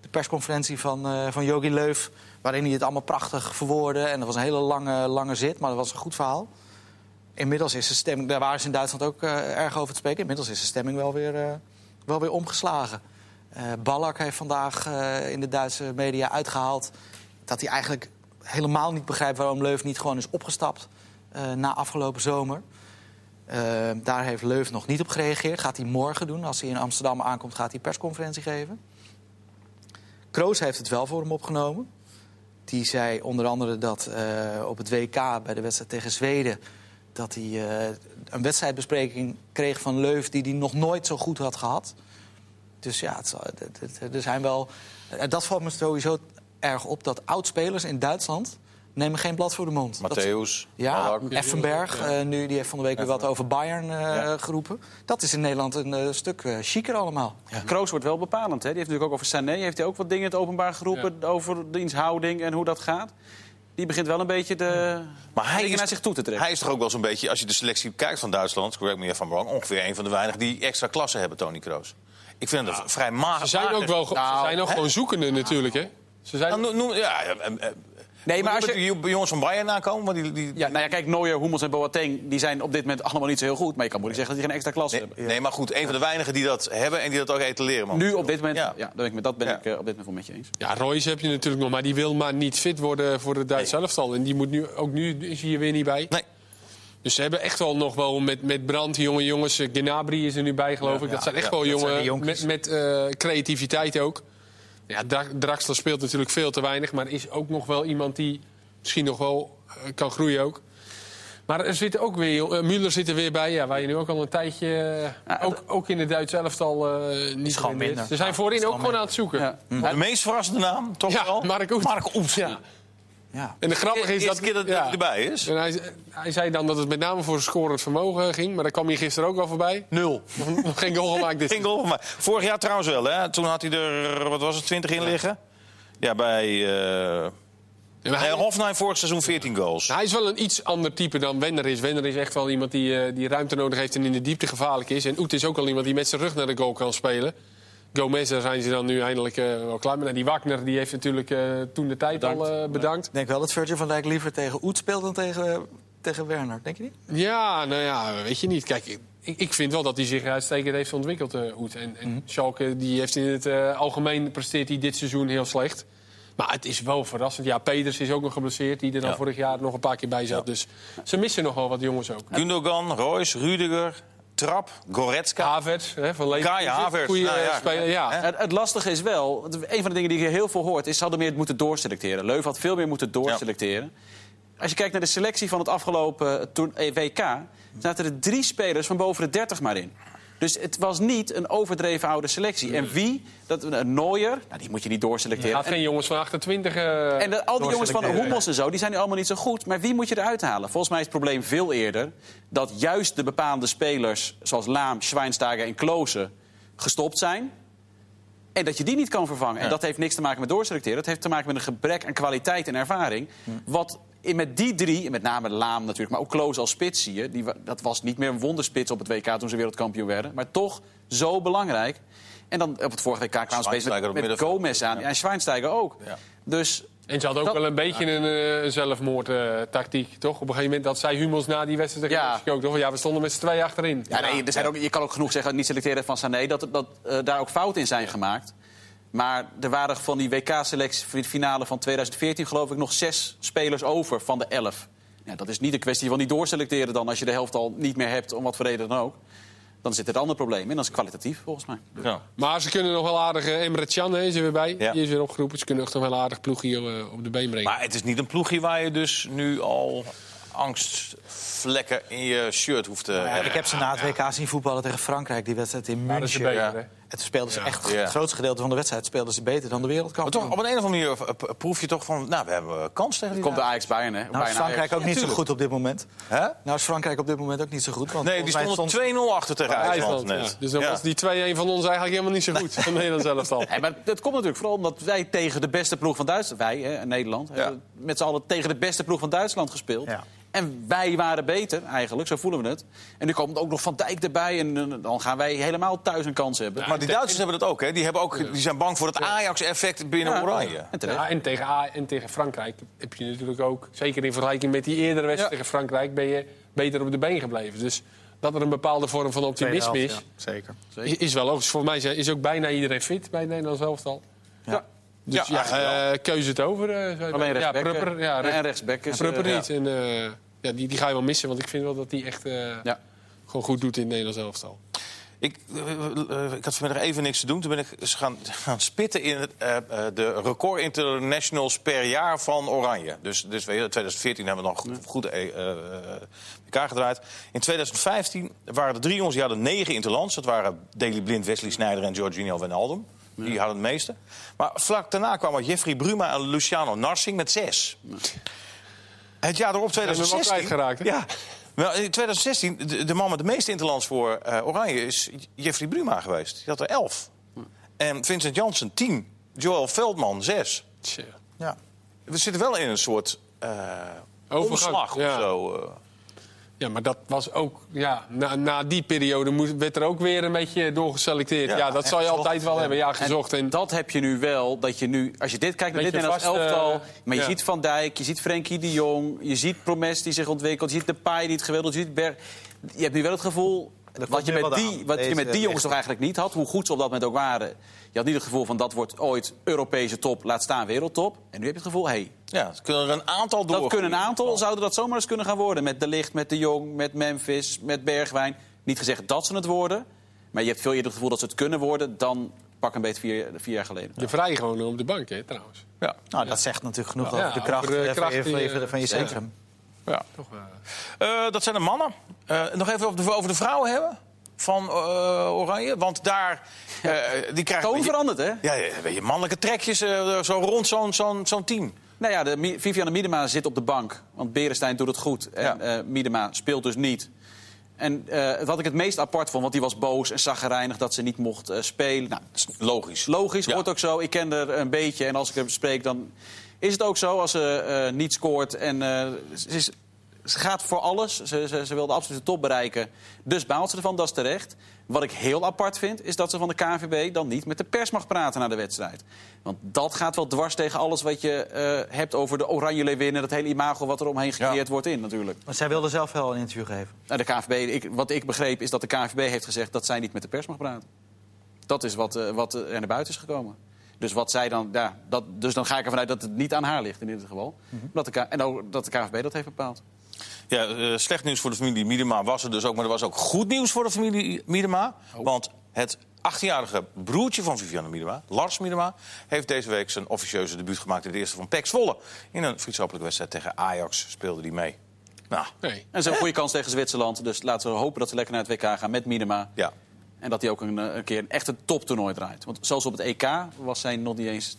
Speaker 2: de persconferentie van, eh van Jogi Leuf... waarin hij het allemaal prachtig verwoordde. En dat was een hele lange, lange zit, maar dat was een goed verhaal. Inmiddels is de stemming... Daar waren ze in Duitsland ook eh, erg over te spreken. Inmiddels is de stemming wel weer, wel weer omgeslagen. Eh Ballack heeft vandaag eh, in de Duitse media uitgehaald... dat hij eigenlijk helemaal niet begrijpt waarom Leuf niet gewoon is opgestapt... eh, na afgelopen zomer. Daar heeft Leuf nog niet op gereageerd. Gaat hij morgen doen. Als hij in Amsterdam aankomt, gaat hij persconferentie geven. Kroos heeft het wel voor hem opgenomen. Die zei onder andere dat op het WK bij de wedstrijd tegen Zweden... dat hij een wedstrijdbespreking kreeg van Leuf... die hij nog nooit zo goed had gehad. Dus ja, het, zal- het- het- er zijn wel... En dat valt me sowieso erg op... dat oudspelers in Duitsland nemen geen blad voor de mond. Dat-
Speaker 1: Matthäus,
Speaker 2: ja. Effenberg, eh, nu, die heeft van de week weer wat over Bayern eh,
Speaker 1: Ja.
Speaker 2: geroepen. Dat is in Nederland een eh, stuk eh, chiquer allemaal.
Speaker 4: Kroos wordt wel bepalend. Hè? Die heeft natuurlijk ook over Sané. Heeft hij ook wat dingen in het openbaar geroepen over diensthouding en hoe dat gaat. Die begint wel een beetje de
Speaker 1: Maar hij
Speaker 4: dingen
Speaker 1: is,
Speaker 4: naar zich toe te trekken.
Speaker 1: hij is toch ook wel zo'n beetje, als je de selectie kijkt van Duitsland... correct me van Belang, ongeveer een van de weinigen die extra klasse hebben, Tony Kroos. Ik vind dat vrij mager.
Speaker 3: Ze zijn ook wel ge-
Speaker 4: Nou,
Speaker 3: ze zijn ook gewoon zoekende natuurlijk, hè? Ze zijn...
Speaker 1: Nou, noem, ja, ja, eh, eh,
Speaker 4: Nee, maar
Speaker 1: moet
Speaker 4: als je...
Speaker 1: die jongens van Bayern aankomen, want die, die,
Speaker 4: Ja, nou ja, kijk, Neuer, Hummels en Boateng die zijn op dit moment allemaal niet zo heel goed. Maar je kan moeilijk zeggen dat die geen extra klasse
Speaker 1: Nee,
Speaker 4: hebben.
Speaker 1: nee, maar goed, een van de weinigen die dat hebben en die dat ook etaleren. man.
Speaker 4: Nu op dit moment, ja.
Speaker 1: Ja.
Speaker 4: dat ben ik, met- dat ben
Speaker 1: Ja.
Speaker 4: ik eh, op dit moment wel met je eens.
Speaker 3: Ja, Royce heb je natuurlijk nog, maar die wil maar niet fit worden voor het Duits elftal. En die moet nu, ook nu is hij er weer niet bij.
Speaker 1: Nee.
Speaker 3: Dus ze hebben echt wel nog wel met, met Brand, jonge jongens. eh, Gnabry is er nu bij, geloof ik. Dat zijn echt
Speaker 1: ja,
Speaker 3: wel jongen met, met eh, creativiteit ook. Ja, Dra- Draxler speelt natuurlijk veel te weinig, maar is ook nog wel iemand die misschien nog wel eh, kan groeien ook. Maar er zitten ook weer, eh, Müller zit er weer bij, ja, waar je nu ook al een tijdje,
Speaker 4: Ja,
Speaker 3: ook, ook in het Duits elftal eh niet
Speaker 2: gewoon minder.
Speaker 3: Ze zijn
Speaker 2: Ja,
Speaker 3: voorin ook
Speaker 2: gewoon
Speaker 3: aan het zoeken.
Speaker 4: Ja.
Speaker 1: De meest verrassende naam, toch
Speaker 3: Ja,
Speaker 1: wel?
Speaker 3: Mark Oet.
Speaker 1: Mark Oet.
Speaker 3: Ja.
Speaker 2: Ja.
Speaker 3: En de grappige is dat...
Speaker 1: keer dat
Speaker 3: ja.
Speaker 1: hij erbij is.
Speaker 3: En hij, hij zei dan dat het met name voor scorend vermogen ging. Maar daar kwam hij gisteren ook al voorbij. Nul. *laughs* Geen goal gemaakt dit
Speaker 1: Geen goal, maar vorig jaar trouwens wel. Hè? Toen had hij er, wat was het, 20 in liggen. Ja, bij uh,
Speaker 3: Ja, hij,
Speaker 1: Hoffenheim vorig seizoen 14 goals.
Speaker 3: hij is wel een iets ander type dan Wender is. Wender is echt wel iemand die, eh, die ruimte nodig heeft en in de diepte gevaarlijk is. En Oet is ook al iemand die met zijn rug naar de goal kan spelen. Gomez, daar zijn ze dan nu eindelijk eh, wel klaar mee. Nou, die Wagner die heeft natuurlijk eh, toen de tijd
Speaker 4: Bedankt.
Speaker 3: al eh, bedankt.
Speaker 2: Ik denk wel dat Virgil van Dijk liever tegen Oet speelt dan tegen, tegen Werner. Denk je niet?
Speaker 3: Ja, nou ja, weet je niet. Kijk, ik, ik vind wel dat hij zich uitstekend heeft ontwikkeld, eh Oet. En, en Schalke die heeft in het eh, algemeen presteert hij dit seizoen heel slecht. Maar het is wel verrassend. Ja, Peters is ook nog geblesseerd, die er dan
Speaker 1: Ja.
Speaker 3: vorig jaar nog een paar keer bij zat.
Speaker 1: Ja.
Speaker 3: Dus ze missen nog wel wat jongens ook.
Speaker 1: Gundogan, Royce, Rudiger, Trap, Goretzka.
Speaker 3: Havertz hè, van Leverkusen.
Speaker 1: Havertz,
Speaker 3: Goeie
Speaker 1: nou ja.
Speaker 3: speler, ja.
Speaker 1: Hè?
Speaker 4: Het, het lastige is wel, een van de dingen die je heel veel hoort... is ze hadden meer moeten doorselecteren. Leuven had veel meer moeten doorselecteren. Als je kijkt naar de selectie van het afgelopen eh, WK... zaten er drie spelers van boven de 30 maar in. Dus het was niet een overdreven oude selectie. En wie? Dat, een Neuer, nou, die moet je niet doorselecteren.
Speaker 3: gaat geen jongens van 28 eh
Speaker 4: En al die jongens van. Hummels en zo, die zijn nu allemaal niet zo goed. Maar wie moet je eruit halen? Volgens mij is het probleem veel eerder... dat juist de bepaalde spelers, zoals Laam, Schweinsteiger en Klose... gestopt zijn. En dat je die niet kan vervangen. En
Speaker 1: Ja.
Speaker 4: dat heeft niks te maken met doorselecteren. Dat heeft te maken met een gebrek aan kwaliteit en ervaring. Wat in met die drie, met name Laam natuurlijk... maar ook Klose als spits zie je... Die, dat was niet meer een wonderspits op het WK toen ze wereldkampioen werden. Maar toch zo belangrijk. En dan op het vorige WK kwamen ze
Speaker 1: op
Speaker 4: met. Gomez aan. Ja. en Schweinsteiger ook.
Speaker 1: Ja.
Speaker 4: Dus
Speaker 3: En ze hadden ook
Speaker 4: Dat-
Speaker 3: wel een beetje een uh, zelfmoordtactiek, toch? Op een gegeven moment dat zei Hummels na die wedstrijd tegen
Speaker 4: Ja.
Speaker 3: Ook, toch? Ja, we stonden met z'n twee achterin.
Speaker 4: Ja, nee, er zijn ook, je kan ook genoeg zeggen, niet selecteren van Sané, dat, dat eh, daar ook fouten in zijn gemaakt. Maar er waren van die WK-selectie-finale van 2014, geloof ik, nog zes spelers over van de elf. Ja, dat is niet een kwestie van niet doorselecteren dan als je de helft al niet meer hebt, om wat voor reden dan ook. Dan zit er een ander probleem in, dat is kwalitatief volgens mij.
Speaker 1: Ja.
Speaker 3: Maar ze kunnen nog wel aardig... eh, Emre Can hè, is er weer bij.
Speaker 1: Ja.
Speaker 3: Die is weer opgeroepen. Ze kunnen nog wel aardig ploegje eh, op de been brengen.
Speaker 1: Maar het is niet een ploegje waar je dus nu al angstvlekken in je shirt hoeft te
Speaker 2: Ja,
Speaker 1: hebben.
Speaker 2: ik heb ze na het WK zien voetballen tegen Frankrijk, die wedstrijd in München. Toen speelden ze echt, het grootste gedeelte van de wedstrijd speelden ze beter dan de
Speaker 1: Maar
Speaker 2: wereldkampioen.
Speaker 1: toch, op een, een of andere manier eh, proef je toch van... Nou, we hebben kans tegen die
Speaker 4: Komt de. Ajax Bayern, hè?
Speaker 2: nou Frankrijk
Speaker 4: Ajax.
Speaker 2: ook niet zo goed op dit moment.
Speaker 1: Hè?
Speaker 2: Nou is Frankrijk op dit moment ook niet zo goed. Want
Speaker 1: Nee, die stonden
Speaker 2: stond-
Speaker 1: 2-0 achter tegen IJsland, net.
Speaker 3: Dus dan
Speaker 1: Ja.
Speaker 3: was die 2-1 van ons eigenlijk helemaal niet zo goed. Van Nederland zelf al. *laughs*
Speaker 4: Nee, maar dat komt natuurlijk vooral omdat wij tegen de beste ploeg van Duitsland... Wij, hè, Nederland, hebben met z'n allen tegen de beste ploeg van Duitsland gespeeld. En wij waren beter, eigenlijk, zo voelen we het. En nu komt ook nog Van Dijk erbij en eh, dan gaan wij helemaal thuis een kans hebben.
Speaker 1: Maar die Duitsers hebben dat ook, hè? Die, hebben ook, die zijn bang voor het Ajax-effect binnen
Speaker 4: Ja.
Speaker 1: Oranje.
Speaker 4: En.
Speaker 3: Ja, en, tegen A en tegen Frankrijk heb je natuurlijk ook... Zeker in vergelijking met die eerdere wedstrijd
Speaker 4: Ja.
Speaker 3: tegen Frankrijk... ben je beter op de been gebleven. Dus dat er een bepaalde vorm van optimisme is...
Speaker 2: Ja, zeker.
Speaker 3: is- is wel logisch. Voor mij is ook bijna iedereen fit bij het Nederlands elftal.
Speaker 4: Ja.
Speaker 3: Dus
Speaker 1: Ja,
Speaker 3: eh, keuze het over. eh,
Speaker 4: Alleen
Speaker 3: ja. Prupper, ja,
Speaker 4: en
Speaker 3: rechts-
Speaker 4: rechtsback is...
Speaker 3: Prupper
Speaker 4: eh,
Speaker 3: niet. En, eh, ja, die, die ga je wel missen, want ik vind wel dat die echt eh,
Speaker 4: Ja.
Speaker 3: gewoon goed doet in het Nederlands elftal.
Speaker 1: Ik, eh, eh, ik had vanmiddag even niks te doen. Toen ben ik eens gaan, gaan spitten in het, eh, eh, de record internationals per jaar van Oranje. Dus, dus weet je, 2014 hebben we nog goed, goed eh, eh, elkaar gedraaid. In 2015 waren er drie jongens die hadden negen interlands. Dat waren Daley Blind, Wesley Sneijder en Jorginho Wijnaldum. Die hadden het meeste. Maar vlak daarna kwamen Jeffrey Bruma en Luciano Narsing met zes. Het jaar erop,
Speaker 3: Zijn we wel
Speaker 1: 2016...
Speaker 3: kwijtgeraakt, hè?
Speaker 1: Ja, in 2016, de, de man met de meeste interlands voor eh, Oranje is Jeffrey Bruma geweest. Die had er elf. En Vincent Janssen tien. Joel Veldman zes.
Speaker 2: Ja.
Speaker 1: We zitten wel in een soort eh omslag
Speaker 3: ja.
Speaker 1: of zo. eh.
Speaker 3: Ja, maar dat was ook... Ja, na, na die periode moest, werd er ook weer een beetje doorgeselecteerd.
Speaker 1: Ja,
Speaker 3: Ja, dat zal je
Speaker 1: gezocht,
Speaker 3: altijd wel
Speaker 1: ja.
Speaker 3: hebben. Ja, gezocht. En,
Speaker 4: Dat heb je nu wel, dat je nu, als je dit kijkt naar dit Nederlands
Speaker 3: vast, eh,
Speaker 4: elftal... maar je
Speaker 3: ja.
Speaker 4: ziet Van Dijk, je ziet Frenkie de Jong... je ziet Promes die zich ontwikkelt, je ziet Depay die het geweldig... je ziet Berg... Je hebt nu wel het gevoel... Wat je met die, wat je met die jongens toch eigenlijk niet had, hoe goed ze op dat moment ook waren. Je had niet het gevoel van dat wordt ooit Europese top, laat staan wereldtop. En nu heb je het gevoel, hé, hey,
Speaker 1: Ja, er kunnen er een aantal door.
Speaker 4: dat kunnen een aantal, zouden dat zomaar eens kunnen gaan worden. Met De Ligt, met De Jong, met Memphis, met Bergwijn. Niet gezegd dat ze het worden, maar je hebt veel eerder het gevoel dat ze het kunnen worden... dan pak een beetje vier, vier jaar geleden.
Speaker 3: de vrij gewoon op de bank, hè, trouwens.
Speaker 1: Ja.
Speaker 2: Nou, dat zegt natuurlijk genoeg
Speaker 3: Ja,
Speaker 2: over de kracht,
Speaker 3: over de kracht
Speaker 2: van, je,
Speaker 3: die,
Speaker 2: van je-
Speaker 3: eh,
Speaker 2: van je
Speaker 3: zeker.
Speaker 2: centrum.
Speaker 1: Ja.
Speaker 3: Toch, eh,
Speaker 1: Eh, dat zijn de mannen. Eh, nog even over de, over de vrouwen hebben van eh, Oranje. Want daar, eh die krijgen...
Speaker 4: Toon veranderd, hè?
Speaker 1: Ja, ja, weet je, mannelijke trekjes zo rond zo'n zo'n zo'n team.
Speaker 4: Nou ja, de, Vivianne Miedema zit op de bank. Want Berenstein doet het goed. En
Speaker 1: Ja.
Speaker 4: eh, Miedema speelt dus niet. En eh, wat ik het meest apart vond, want die was boos en zaggerijnig dat ze niet mocht eh, spelen. Nou,
Speaker 1: Logisch.
Speaker 4: logisch,
Speaker 1: Ja.
Speaker 4: hoort ook zo. Ik ken er een beetje. En als ik hem spreek, dan is het ook zo. Als ze eh, niet scoort en eh, ze, is- ze gaat voor alles. Ze, ze, ze wil de absolute top bereiken. Dus baalt ze ervan, dat is terecht. Wat ik heel apart vind, is dat ze van de KNVB dan niet met de pers mag praten na de wedstrijd. Want dat gaat wel dwars tegen alles wat je eh, hebt over de Oranje Leeuwinnen. Dat hele imago wat er omheen gecreëerd wordt in natuurlijk.
Speaker 2: Maar zij wilde zelf wel een interview geven.
Speaker 4: Nou, de KNVB, ik, wat ik begreep is dat de KNVB heeft gezegd dat zij niet met de pers mag praten. Dat is wat, wat er naar buiten is gekomen. Dus, wat zij dan, ja, dat, dus dan ga ik ervan uit dat het niet aan haar ligt in dit geval. dat de, K- en ook dat de KNVB dat heeft bepaald.
Speaker 1: Ja, eh, slecht nieuws voor de familie Miedema was er dus ook. Maar er was ook goed nieuws voor de familie Miedema. Want het 18-jarige broertje van Vivianne Miedema, Lars Miedema... heeft deze week zijn officieuze debuut gemaakt in de eerste van PEC Zwolle. In een vriendschappelijke wedstrijd tegen Ajax speelde hij mee. Nou,
Speaker 3: Nee.
Speaker 4: En ze hebben een goede kans tegen Zwitserland. Dus laten we hopen dat ze lekker naar het WK gaan met Minima.
Speaker 1: ja.
Speaker 4: En dat hij ook een, eh, een keer een echte toptoernooi draait. Want zelfs op het EK was zij nog niet eens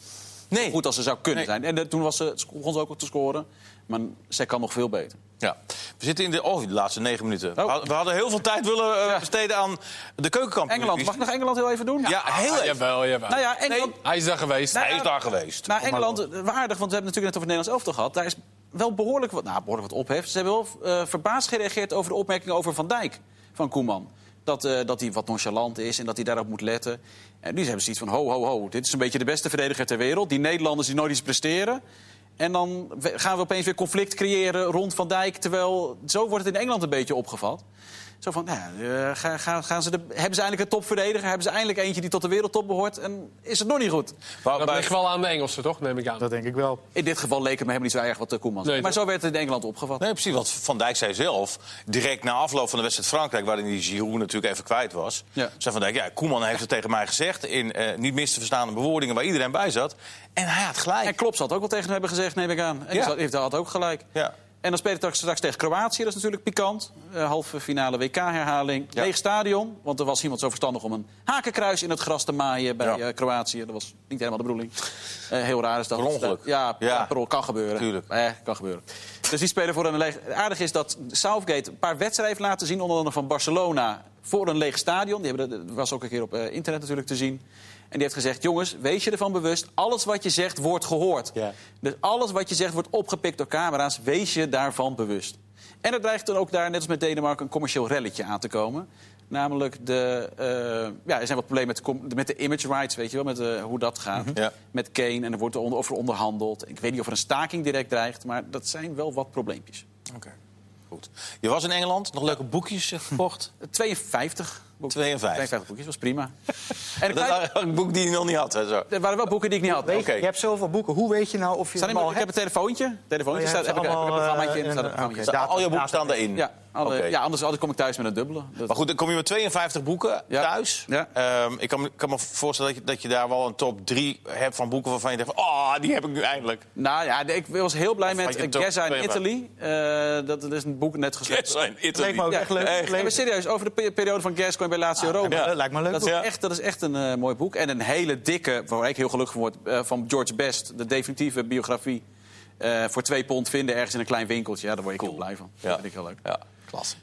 Speaker 1: Nee.
Speaker 4: zo goed als ze zou kunnen
Speaker 1: Nee.
Speaker 4: zijn. En eh, toen was ze, begon ze ook te scoren. Maar zij kan nog veel beter.
Speaker 1: Ja. We zitten in de, oh, de laatste negen minuten.
Speaker 4: Oh.
Speaker 1: We hadden heel veel tijd willen eh, besteden aan de keukenkamp.
Speaker 4: Engeland, mag ik nog Engeland heel even doen?
Speaker 1: Ja, heel
Speaker 3: Ah,
Speaker 1: even.
Speaker 3: jawel, jawel.
Speaker 4: Nou ja, Engeland,
Speaker 3: Hij is daar geweest.
Speaker 1: Hij is daar geweest.
Speaker 4: Nou, Engeland, waardig, want we hebben het natuurlijk net over het Nederlands elftal gehad. Daar is wel behoorlijk wat, nou, behoorlijk wat ophef. Ze hebben wel eh, verbaasd gereageerd over de opmerkingen over Van Dijk van Koeman. Dat, eh, dat hij wat nonchalant is en dat hij daarop moet letten. En nu hebben ze iets van, ho, ho, ho, dit is een beetje de beste verdediger ter wereld. Die Nederlanders die nooit iets presteren. En dan gaan we opeens weer conflict creëren rond Van Dijk. Terwijl, zo wordt het in Engeland een beetje opgevat. Zo van, nou, ja, eh, gaan, gaan, gaan ze de, hebben ze eindelijk een topverdediger? Hebben ze eindelijk eentje die tot de wereldtop behoort? En is het nog niet goed?
Speaker 3: Dat
Speaker 1: bij-
Speaker 3: ligt wel aan de Engelsen, toch? Neem ik aan.
Speaker 2: Dat denk ik wel.
Speaker 4: In dit geval leek het me helemaal niet zo erg wat de Koeman zei.
Speaker 3: Nee,
Speaker 4: maar
Speaker 3: toch?
Speaker 4: zo werd het in Engeland opgevat.
Speaker 1: Nee, precies. Want Van Dijk zei zelf, direct na afloop van de wedstrijd Frankrijk... waarin die Giroud natuurlijk even kwijt was...
Speaker 4: Ja.
Speaker 1: zei Van Dijk, ja, Koeman heeft het tegen mij gezegd... in eh, niet mis te verstaande bewoordingen waar iedereen bij zat. En hij had gelijk.
Speaker 4: En Klopp zal het ook wel tegen hem hebben gezegd, neem ik aan. En
Speaker 1: Ja.
Speaker 4: die heeft had ook gelijk.
Speaker 1: Ja.
Speaker 4: En dan speelt het straks tegen Kroatië, dat is natuurlijk pikant. Eh, halve finale WK-herhaling.
Speaker 1: Ja.
Speaker 4: Leeg stadion, want er was iemand zo verstandig om een hakenkruis in het gras te maaien bij
Speaker 1: Ja.
Speaker 4: eh, Kroatië. Dat was niet helemaal de bedoeling. Eh, heel raar is dat.
Speaker 1: Per ongeluk.
Speaker 4: Ja,
Speaker 1: Ja.
Speaker 4: per ongeluk. kan gebeuren.
Speaker 1: Tuurlijk.
Speaker 4: Eh, kan gebeuren. Dus die spelen voor een leeg... Aardig is dat Southgate een paar wedstrijden heeft laten zien. Onder andere van Barcelona voor een leeg stadion. Die hebben, dat was ook een keer op internet natuurlijk te zien. En die heeft gezegd, jongens, wees je ervan bewust. Alles wat je zegt wordt gehoord.
Speaker 1: Ja.
Speaker 4: Dus alles wat je zegt wordt opgepikt door camera's. Wees je daarvan bewust. En er dreigt dan ook daar, net als met Denemarken, een commercieel relletje aan te komen. Namelijk, de, eh, ja, er zijn wat problemen met, met de image rights, weet je wel, met eh, hoe dat gaat.
Speaker 1: Ja.
Speaker 4: Met Kane, en er wordt er onder, over onderhandeld. Ik weet niet of er een staking direct dreigt, maar dat zijn wel wat probleempjes.
Speaker 1: Oké. Goed. Je was in Engeland, nog leuke boekjes eh, gekocht.
Speaker 4: 52. boeken.
Speaker 1: 52.
Speaker 4: 52 boekjes, was prima. *laughs* En ik
Speaker 1: Dat was een boek die je nog niet had. Hè, zo.
Speaker 4: er waren wel boeken die ik niet had.
Speaker 2: Weet je,
Speaker 1: Oké.
Speaker 2: je hebt zoveel boeken. Hoe weet je nou of je
Speaker 4: Staan
Speaker 2: hem
Speaker 4: in
Speaker 2: al
Speaker 4: mijn- ik heb een telefoontje. telefoontje
Speaker 2: Oh,
Speaker 4: staat, heb ik,
Speaker 2: ze
Speaker 4: heb ik een
Speaker 2: allemaal,
Speaker 4: programmaatje in.
Speaker 2: eh,
Speaker 4: staat een
Speaker 1: Al je boeken
Speaker 2: data-
Speaker 1: staan erin.
Speaker 4: Ja, alle- ja anders, anders kom ik thuis met een dubbele. Dat-
Speaker 1: Maar goed, dan kom je met 52 boeken
Speaker 4: Ja.
Speaker 1: thuis.
Speaker 4: Ja.
Speaker 1: Ehm, ik kan, me- kan me voorstellen dat je, dat je daar wel een top 3 hebt van boeken waarvan je denkt... van, oh, die heb ik nu eindelijk.
Speaker 4: Nou ja, ik was heel blij
Speaker 1: Of
Speaker 4: met Gezza in
Speaker 1: 52?
Speaker 4: Italy. Eh, dat, dat is een boek net geschreven.
Speaker 1: Yes, in Italy.
Speaker 2: leek me ook
Speaker 4: Ja,
Speaker 2: echt leuk.
Speaker 1: echt.
Speaker 4: Maar serieus, over de pe- periode van Gascoigne bij Lazio Roma.
Speaker 2: lijkt me-
Speaker 1: Ja.
Speaker 2: Lijkt me leuk.
Speaker 4: Dat is,
Speaker 1: Ja.
Speaker 4: echt, dat is echt een eh, mooi boek. En een hele dikke, waar ik heel gelukkig van word, eh, van George Best. De definitieve biografie. eh, voor twee pond vinden ergens in een klein winkeltje. Ja, daar word ik heel blij van.
Speaker 1: Ja.
Speaker 4: Dat vind ik heel leuk.
Speaker 1: Klasse.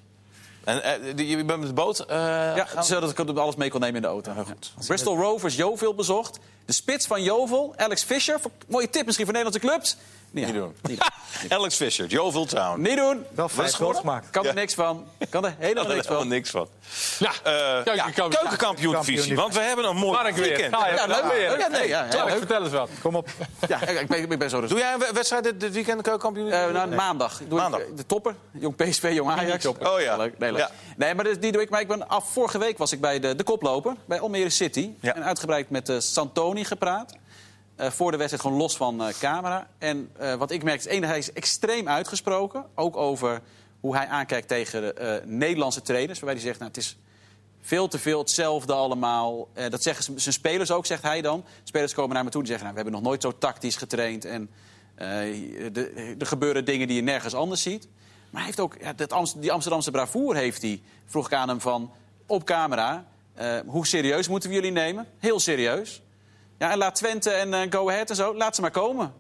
Speaker 1: En eh, je bent met de boot? eh,
Speaker 4: Ja,
Speaker 1: gaan?
Speaker 4: zodat ik alles mee kon nemen in de auto. Ja. Bristol Rovers, Jovel bezocht. De spits van Jovel, Alex Fischer. Mooie tip misschien voor Nederlandse clubs. Ja,
Speaker 1: Niet doen.
Speaker 4: Niet doen. *laughs*
Speaker 1: Alex Fisher, Yeovil Town.
Speaker 4: Niet doen.
Speaker 2: Wel vijf goals gemaakt.
Speaker 4: Kan er niks van. Kan er helemaal
Speaker 1: Daar
Speaker 4: niks
Speaker 1: helemaal
Speaker 4: van.
Speaker 1: niks van.
Speaker 3: Ja,
Speaker 1: Eh, keukenkampioen-divisie. Want we hebben een mooi
Speaker 3: Mark weer.
Speaker 1: weekend.
Speaker 3: Je,
Speaker 4: Ja, leuk.
Speaker 3: weer.
Speaker 4: Ja, nee, ja, ja,
Speaker 3: Mark,
Speaker 4: leuk.
Speaker 3: vertel eens wat.
Speaker 2: Kom op.
Speaker 4: Ja, ik ben, ik ben zo rustig.
Speaker 1: Doe jij een we- wedstrijd dit, dit weekend, de keukenkampioen?
Speaker 4: Eh, nou, maandag. Doe ik,
Speaker 1: Maandag.
Speaker 4: eh, de topper. Jong PSV, Jong Ajax.
Speaker 1: Oh ja.
Speaker 4: Leuk. Nee, leuk.
Speaker 1: Ja.
Speaker 4: nee, maar dus die doe ik. Maar ik ben af, vorige week was ik bij de, de koploper. Bij Almere City.
Speaker 1: Ja.
Speaker 4: En uitgebreid met de Santoni gepraat. Eh, voor de wedstrijd gewoon los van eh, camera. En eh, wat ik merk is, één, hij is extreem uitgesproken. Ook over hoe hij aankijkt tegen de, Nederlandse trainers. Waarbij hij zegt, nou, het is veel te veel hetzelfde allemaal. Dat zeggen zijn spelers ook, zegt hij dan. Spelers komen naar me toe en zeggen... Nou, we hebben nog nooit zo tactisch getraind. En er gebeuren dingen die je nergens anders ziet. Maar hij heeft ook, ja, dat die Amsterdamse bravoer heeft hij. Vroeg ik aan hem van, op camera... hoe serieus moeten we jullie nemen? Heel serieus. Ja, en laat Twente en eh, Go Ahead en zo, laat ze maar komen.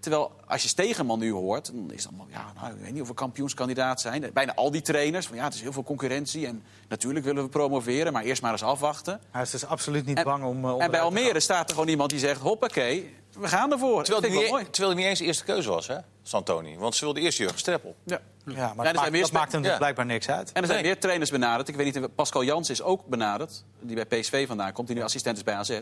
Speaker 4: Terwijl als je Stegenman nu hoort, dan is het allemaal... Ja, nou, ik weet niet of we kampioenskandidaat zijn. Bijna al die trainers, van ja, het is heel veel concurrentie... en natuurlijk willen we promoveren, maar eerst maar eens afwachten.
Speaker 2: Hij is dus absoluut niet
Speaker 4: En-
Speaker 2: bang om... eh,
Speaker 4: En bij Almere staat er gewoon iemand die zegt... hoppakee, we gaan ervoor.
Speaker 1: Terwijl
Speaker 4: dat
Speaker 1: hij,
Speaker 4: vind ik
Speaker 1: niet,
Speaker 4: mooi.
Speaker 1: terwijl hij niet eens de eerste keuze was, hè, Santoni. Want ze wilde eerst Jurgen Streppel.
Speaker 4: Ja.
Speaker 2: Ja, maar dat, maakt,
Speaker 4: meer
Speaker 2: dat maakt hem dus
Speaker 1: ja.
Speaker 2: blijkbaar niks uit.
Speaker 4: En er zijn
Speaker 1: Nee.
Speaker 4: meer trainers benaderd. Ik weet niet, Pascal Jans is ook benaderd. Die bij PSV vandaan komt, die nu assistent is bij AZ.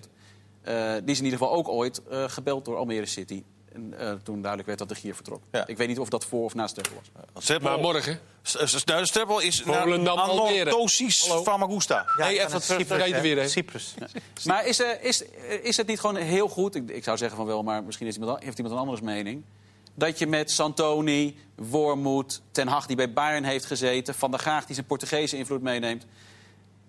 Speaker 4: Eh, die is in ieder geval ook ooit eh, gebeld door Almere City. En, eh, toen duidelijk werd dat de Gier vertrok.
Speaker 1: Ja.
Speaker 4: Ik weet niet of dat voor of na Streppel was.
Speaker 1: Streppel,
Speaker 3: Maar morgen.
Speaker 1: Nou, Streppel is naar
Speaker 3: Volendam, Almere.
Speaker 1: Anorthosis. Famagusta.
Speaker 2: Ja,
Speaker 1: nee,
Speaker 2: en
Speaker 1: even.
Speaker 2: Cyprus,
Speaker 3: weer, hè?
Speaker 2: Cyprus.
Speaker 4: Maar is, eh, is, is het niet gewoon heel goed... Ik, ik zou zeggen van wel, maar misschien is iemand, an- heeft iemand een andere mening... dat je met Santoni, Wormoed, Ten Hag die bij Bayern heeft gezeten... Van der Gaag die zijn Portugese invloed meeneemt...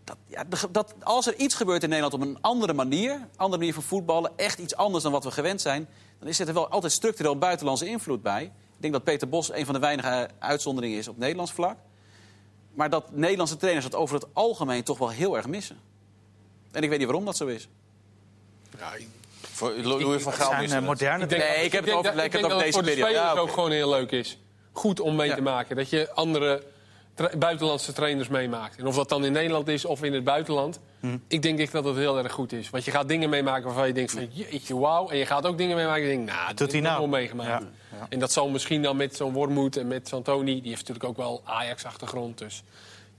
Speaker 4: Dat, ja, dat, als er iets gebeurt in Nederland op een andere manier... andere manier van voetballen, echt iets anders dan wat we gewend zijn... dan is er wel altijd structureel buitenlandse invloed bij. Ik denk dat Peter Bos een van de weinige uitzonderingen is op Nederlands vlak. Maar dat Nederlandse trainers dat over het algemeen toch wel heel erg missen. En ik weet niet waarom dat zo is.
Speaker 3: Ja, ik-
Speaker 1: Voor Louis van
Speaker 2: Het
Speaker 1: Gaal
Speaker 2: zijn
Speaker 1: wist het.
Speaker 2: moderne...
Speaker 3: Ik denk,
Speaker 4: Nee, ik heb het
Speaker 3: denk
Speaker 4: over- ik het
Speaker 3: denk dat
Speaker 4: deze
Speaker 3: voor de
Speaker 4: periode.
Speaker 3: spelers
Speaker 1: Ja,
Speaker 3: ook gewoon heel leuk is. Goed om mee
Speaker 4: Ja.
Speaker 3: te maken. Dat je andere tra- buitenlandse trainers meemaakt. En of dat dan in Nederland is of in het buitenland.
Speaker 4: Hm.
Speaker 3: Ik denk echt dat dat heel erg goed is. Want je gaat dingen meemaken waarvan je denkt van jeetje, wauw. En je gaat ook dingen meemaken en je denkt, nou, dat
Speaker 2: doet hij nou?
Speaker 3: wel meegemaakt.
Speaker 2: Ja.
Speaker 3: En dat zal misschien dan met zo'n Wormoed en met Santoni. Die heeft natuurlijk ook wel Ajax-achtergrond. Dus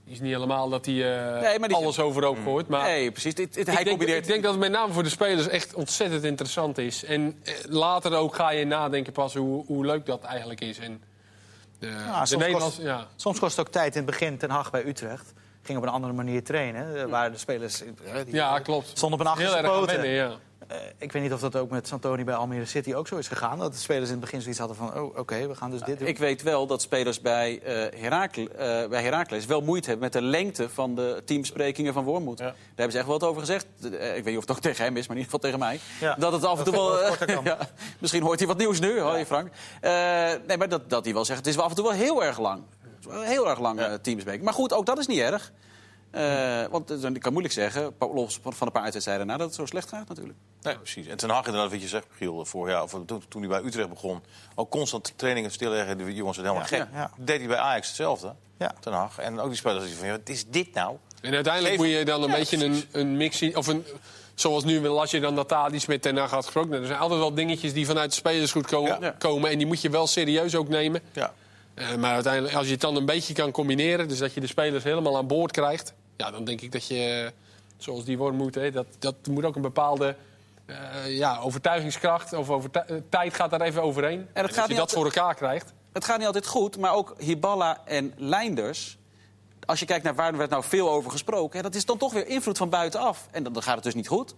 Speaker 3: is niet helemaal dat hij
Speaker 4: Nee, die-
Speaker 3: alles overhoop gooit. Maar
Speaker 4: Nee, precies. Dit, dit- hij
Speaker 3: ik, denk,
Speaker 4: combineert...
Speaker 3: ik denk dat het met name voor de spelers echt ontzettend interessant is. En eh, later ook ga je nadenken pas hoe, hoe leuk dat eigenlijk is. En de
Speaker 2: soms,
Speaker 3: Nederlandse...
Speaker 2: kost,
Speaker 3: Ja.
Speaker 2: soms kost het ook tijd in het begin ten Hag bij Utrecht. Ging op een andere manier trainen. eh, Waar de spelers die
Speaker 3: ja, klopt.
Speaker 2: stonden op een
Speaker 3: Heel
Speaker 2: achterste
Speaker 3: erg aan
Speaker 2: poten.
Speaker 3: wennen, ja.
Speaker 2: Eh, ik weet niet of dat ook met Santoni bij Almere City ook zo is gegaan. Dat de spelers in het begin zoiets hadden van... oh, oké, we gaan dus dit doen.
Speaker 4: Ik weet wel dat spelers bij, eh Herakle, eh, bij Heracles wel moeite hebben met de lengte van de teambesprekingen van Wormoed. Daar hebben ze echt wel wat over gezegd. Ik weet niet of het ook tegen hem is, maar in ieder geval tegen mij.
Speaker 2: Ja.
Speaker 4: Dat het af en toe wel. *laughs* ja, misschien hoort hij wat nieuws nu, hoor je Frank. Nee, maar dat, dat hij wel zegt, het is wel af en toe wel heel erg lang. Heel erg lang eh teamspreking. Maar goed, ook dat is niet erg. Eh, want eh, ik kan moeilijk zeggen, los van een paar uitwedstrijden na, dat het zo slecht gaat natuurlijk.
Speaker 1: Nee, precies. En Ten Hag, inderdaad, wat je zegt, Giel, vorig jaar, of toen, toen hij bij Utrecht begon, ook constant trainingen stilleggen, de jongens zijn helemaal
Speaker 2: Ja,
Speaker 1: gek.
Speaker 2: ja, ja.
Speaker 1: Dat deed hij bij Ajax hetzelfde,
Speaker 2: Ja.
Speaker 1: Ten Hag. En ook die spelers die van, ja, wat is dit nou?
Speaker 3: En uiteindelijk
Speaker 1: Geef-
Speaker 3: moet je dan een
Speaker 1: Ja,
Speaker 3: beetje een, een mix zien. Of een, zoals nu las je dan dat Tadic met Ten Hag had gesproken. Er zijn altijd wel dingetjes die vanuit de spelersgoed komen,
Speaker 1: Ja.
Speaker 3: komen. En die moet je wel serieus ook nemen.
Speaker 1: Ja.
Speaker 3: Eh, maar uiteindelijk, als je het dan een beetje kan combineren... dus dat je de spelers helemaal aan boord krijgt... ja, dan denk ik dat je, zoals die worden moet... Hè, dat, dat moet ook een bepaalde eh, ja, overtuigingskracht... of overtu- eh, tijd gaat daar even overheen. En,
Speaker 4: gaat
Speaker 3: als je
Speaker 4: niet
Speaker 3: dat
Speaker 4: altijd-
Speaker 3: voor elkaar krijgt...
Speaker 4: Het gaat niet altijd goed, maar ook Hiballa en Leinders. Als je kijkt naar waar werd nou veel over gesproken, hè, dat is dan toch weer invloed van buitenaf. En dan, dan gaat het dus niet goed.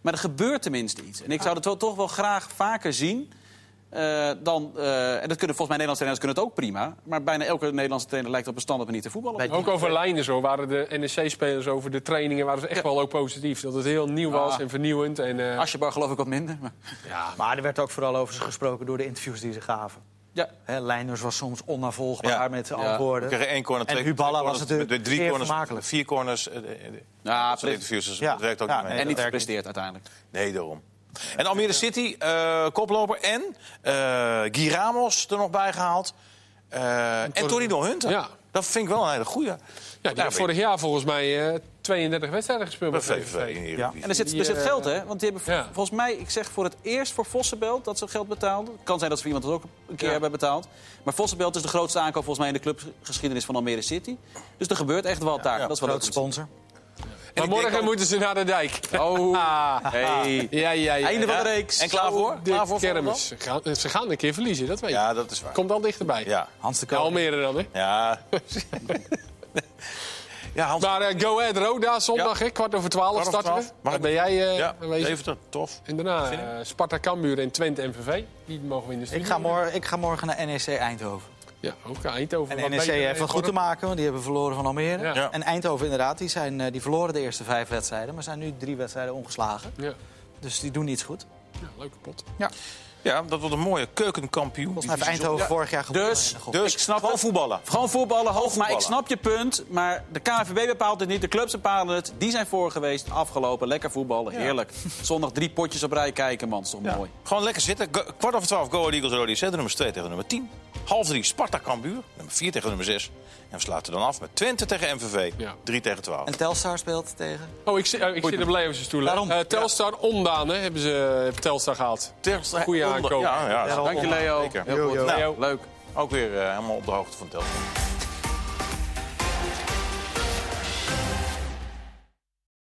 Speaker 4: Maar er gebeurt tenminste iets. En ik zou dat wel, toch wel graag vaker zien. Eh, dan, eh, en dat kunnen volgens mij Nederlandse trainers kunnen het ook prima. Maar bijna elke Nederlandse trainer lijkt op een standaard manier te voetballen.
Speaker 3: Ook over lijnen zo waren de NEC-spelers over de trainingen... waren ze echt wel ook positief. Dat het heel nieuw was
Speaker 4: Ah.
Speaker 3: en vernieuwend. En, eh,
Speaker 4: Asjebar geloof ik wat minder. Maar,
Speaker 3: ja,
Speaker 2: Maar er werd ook vooral over ze gesproken door de interviews die ze gaven.
Speaker 4: ja.
Speaker 2: Hè, Leinders was soms onnavolgbaar
Speaker 1: Ja.
Speaker 2: met
Speaker 4: Ja.
Speaker 2: Antwoorden.
Speaker 1: kregen één corner,
Speaker 2: En
Speaker 1: twee,
Speaker 2: Huballa
Speaker 1: twee
Speaker 2: was natuurlijk
Speaker 1: met drie corners, vier corners.
Speaker 4: Ja,
Speaker 1: interviews, dus
Speaker 2: Ja.
Speaker 1: dat werkt ook
Speaker 2: Ja,
Speaker 1: niet mee.
Speaker 2: nee,
Speaker 4: En niet gepresteerd uiteindelijk.
Speaker 1: Nee, daarom. En Almere City, eh, koploper. En eh Guy Ramos er nog bij gehaald. Eh, en Torino Hunter.
Speaker 3: Ja.
Speaker 1: Dat vind ik wel een hele goeie.
Speaker 3: ja, die heeft vorig jaar volgens mij eh, 32 wedstrijden gespeeld
Speaker 1: Bij VVV
Speaker 2: Ja.
Speaker 4: En er zit, er zit geld, hè? Want die hebben
Speaker 3: ja.
Speaker 4: volgens mij, ik zeg voor het eerst voor Vossenbelt dat ze geld betaalden. Het kan zijn dat ze voor iemand dat ook een keer
Speaker 3: Ja.
Speaker 4: hebben betaald. Maar Vossenbelt is de grootste aankoop volgens mij in de clubgeschiedenis van Almere City. Dus er gebeurt echt wat daar.
Speaker 1: ja.
Speaker 4: Dat is wel
Speaker 2: Grote sponsor.
Speaker 3: Maar morgen
Speaker 1: ook-
Speaker 3: moeten ze naar de dijk.
Speaker 4: Oh, *laughs* hey.
Speaker 3: Ja, ja, ja.
Speaker 4: Einde van de reeks.
Speaker 1: En klaar voor?
Speaker 3: De
Speaker 1: Klaar voor
Speaker 3: kermis. Ze gaan, ze gaan een keer verliezen, dat weet je.
Speaker 1: Ja, dat is waar.
Speaker 3: Komt al dichterbij.
Speaker 1: Ja.
Speaker 2: Hans de
Speaker 3: Ja,
Speaker 2: Koning.
Speaker 3: Almere dan, hè.
Speaker 1: Ja. *laughs* ja, Hans.
Speaker 3: Maar eh, Go Ahead Roda zondag, hè, kwart over twaalf starten we. Daar
Speaker 1: ik-
Speaker 3: ben jij eh
Speaker 1: ja,
Speaker 3: aanwezig.
Speaker 1: Deventer, tof.
Speaker 3: En daarna
Speaker 1: in?
Speaker 3: eh, Sparta, Cambuur en Twente MVV. Die mogen we in de studio.
Speaker 2: Ik ga, morgen, ik ga morgen naar NEC Eindhoven.
Speaker 3: Ja, ook Eindhoven.
Speaker 2: En NEC heeft wat goed te maken, want die hebben verloren van Almere.
Speaker 3: Ja.
Speaker 1: Ja.
Speaker 2: En Eindhoven inderdaad, die, zijn, eh, die verloren de eerste vijf wedstrijden... maar zijn nu drie wedstrijden ongeslagen.
Speaker 3: Ja.
Speaker 2: Dus die doen iets goed.
Speaker 3: ja, leuke pot.
Speaker 1: Ja, dat wordt een mooie keukenkampioen.
Speaker 2: Volgens mij heeft Eindhoven vorig jaar gewonnen.
Speaker 4: Dus.
Speaker 1: Dus
Speaker 4: ik snap
Speaker 1: gewoon
Speaker 4: het.
Speaker 1: voetballen.
Speaker 4: Gewoon voetballen, hoog. Maar ik snap je punt. Maar de KNVB bepaalt het niet, de clubs bepalen het. Die zijn voor geweest, afgelopen. Lekker voetballen, heerlijk. Zondag drie potjes op rij kijken, man. is toch
Speaker 1: Ja.
Speaker 4: mooi.
Speaker 1: Gewoon lekker zitten. Go- kwart over twaalf, Go Ahead Eagles, Rode. De nummer 2 tegen nummer 10. Half drie, Sparta Cambuur. Nummer 4 tegen nummer 6. En we sluiten dan af met Twente tegen MVV.
Speaker 3: Ja.
Speaker 1: 3 tegen 12.
Speaker 2: En Telstar speelt tegen.
Speaker 3: Oh, ik, zit- oh, ik zit op stoel.
Speaker 2: Daarom.
Speaker 3: Eh, Telstar Ondaan hè, hebben ze heeft Telstar gehaald.
Speaker 1: Tegen-
Speaker 3: Goeie aankoop.
Speaker 1: Ja, ja,
Speaker 4: Dank je, Leo. Heel goed.
Speaker 1: Nou,
Speaker 4: Leo, leuk.
Speaker 1: ook weer eh, helemaal op de hoogte van Telstar.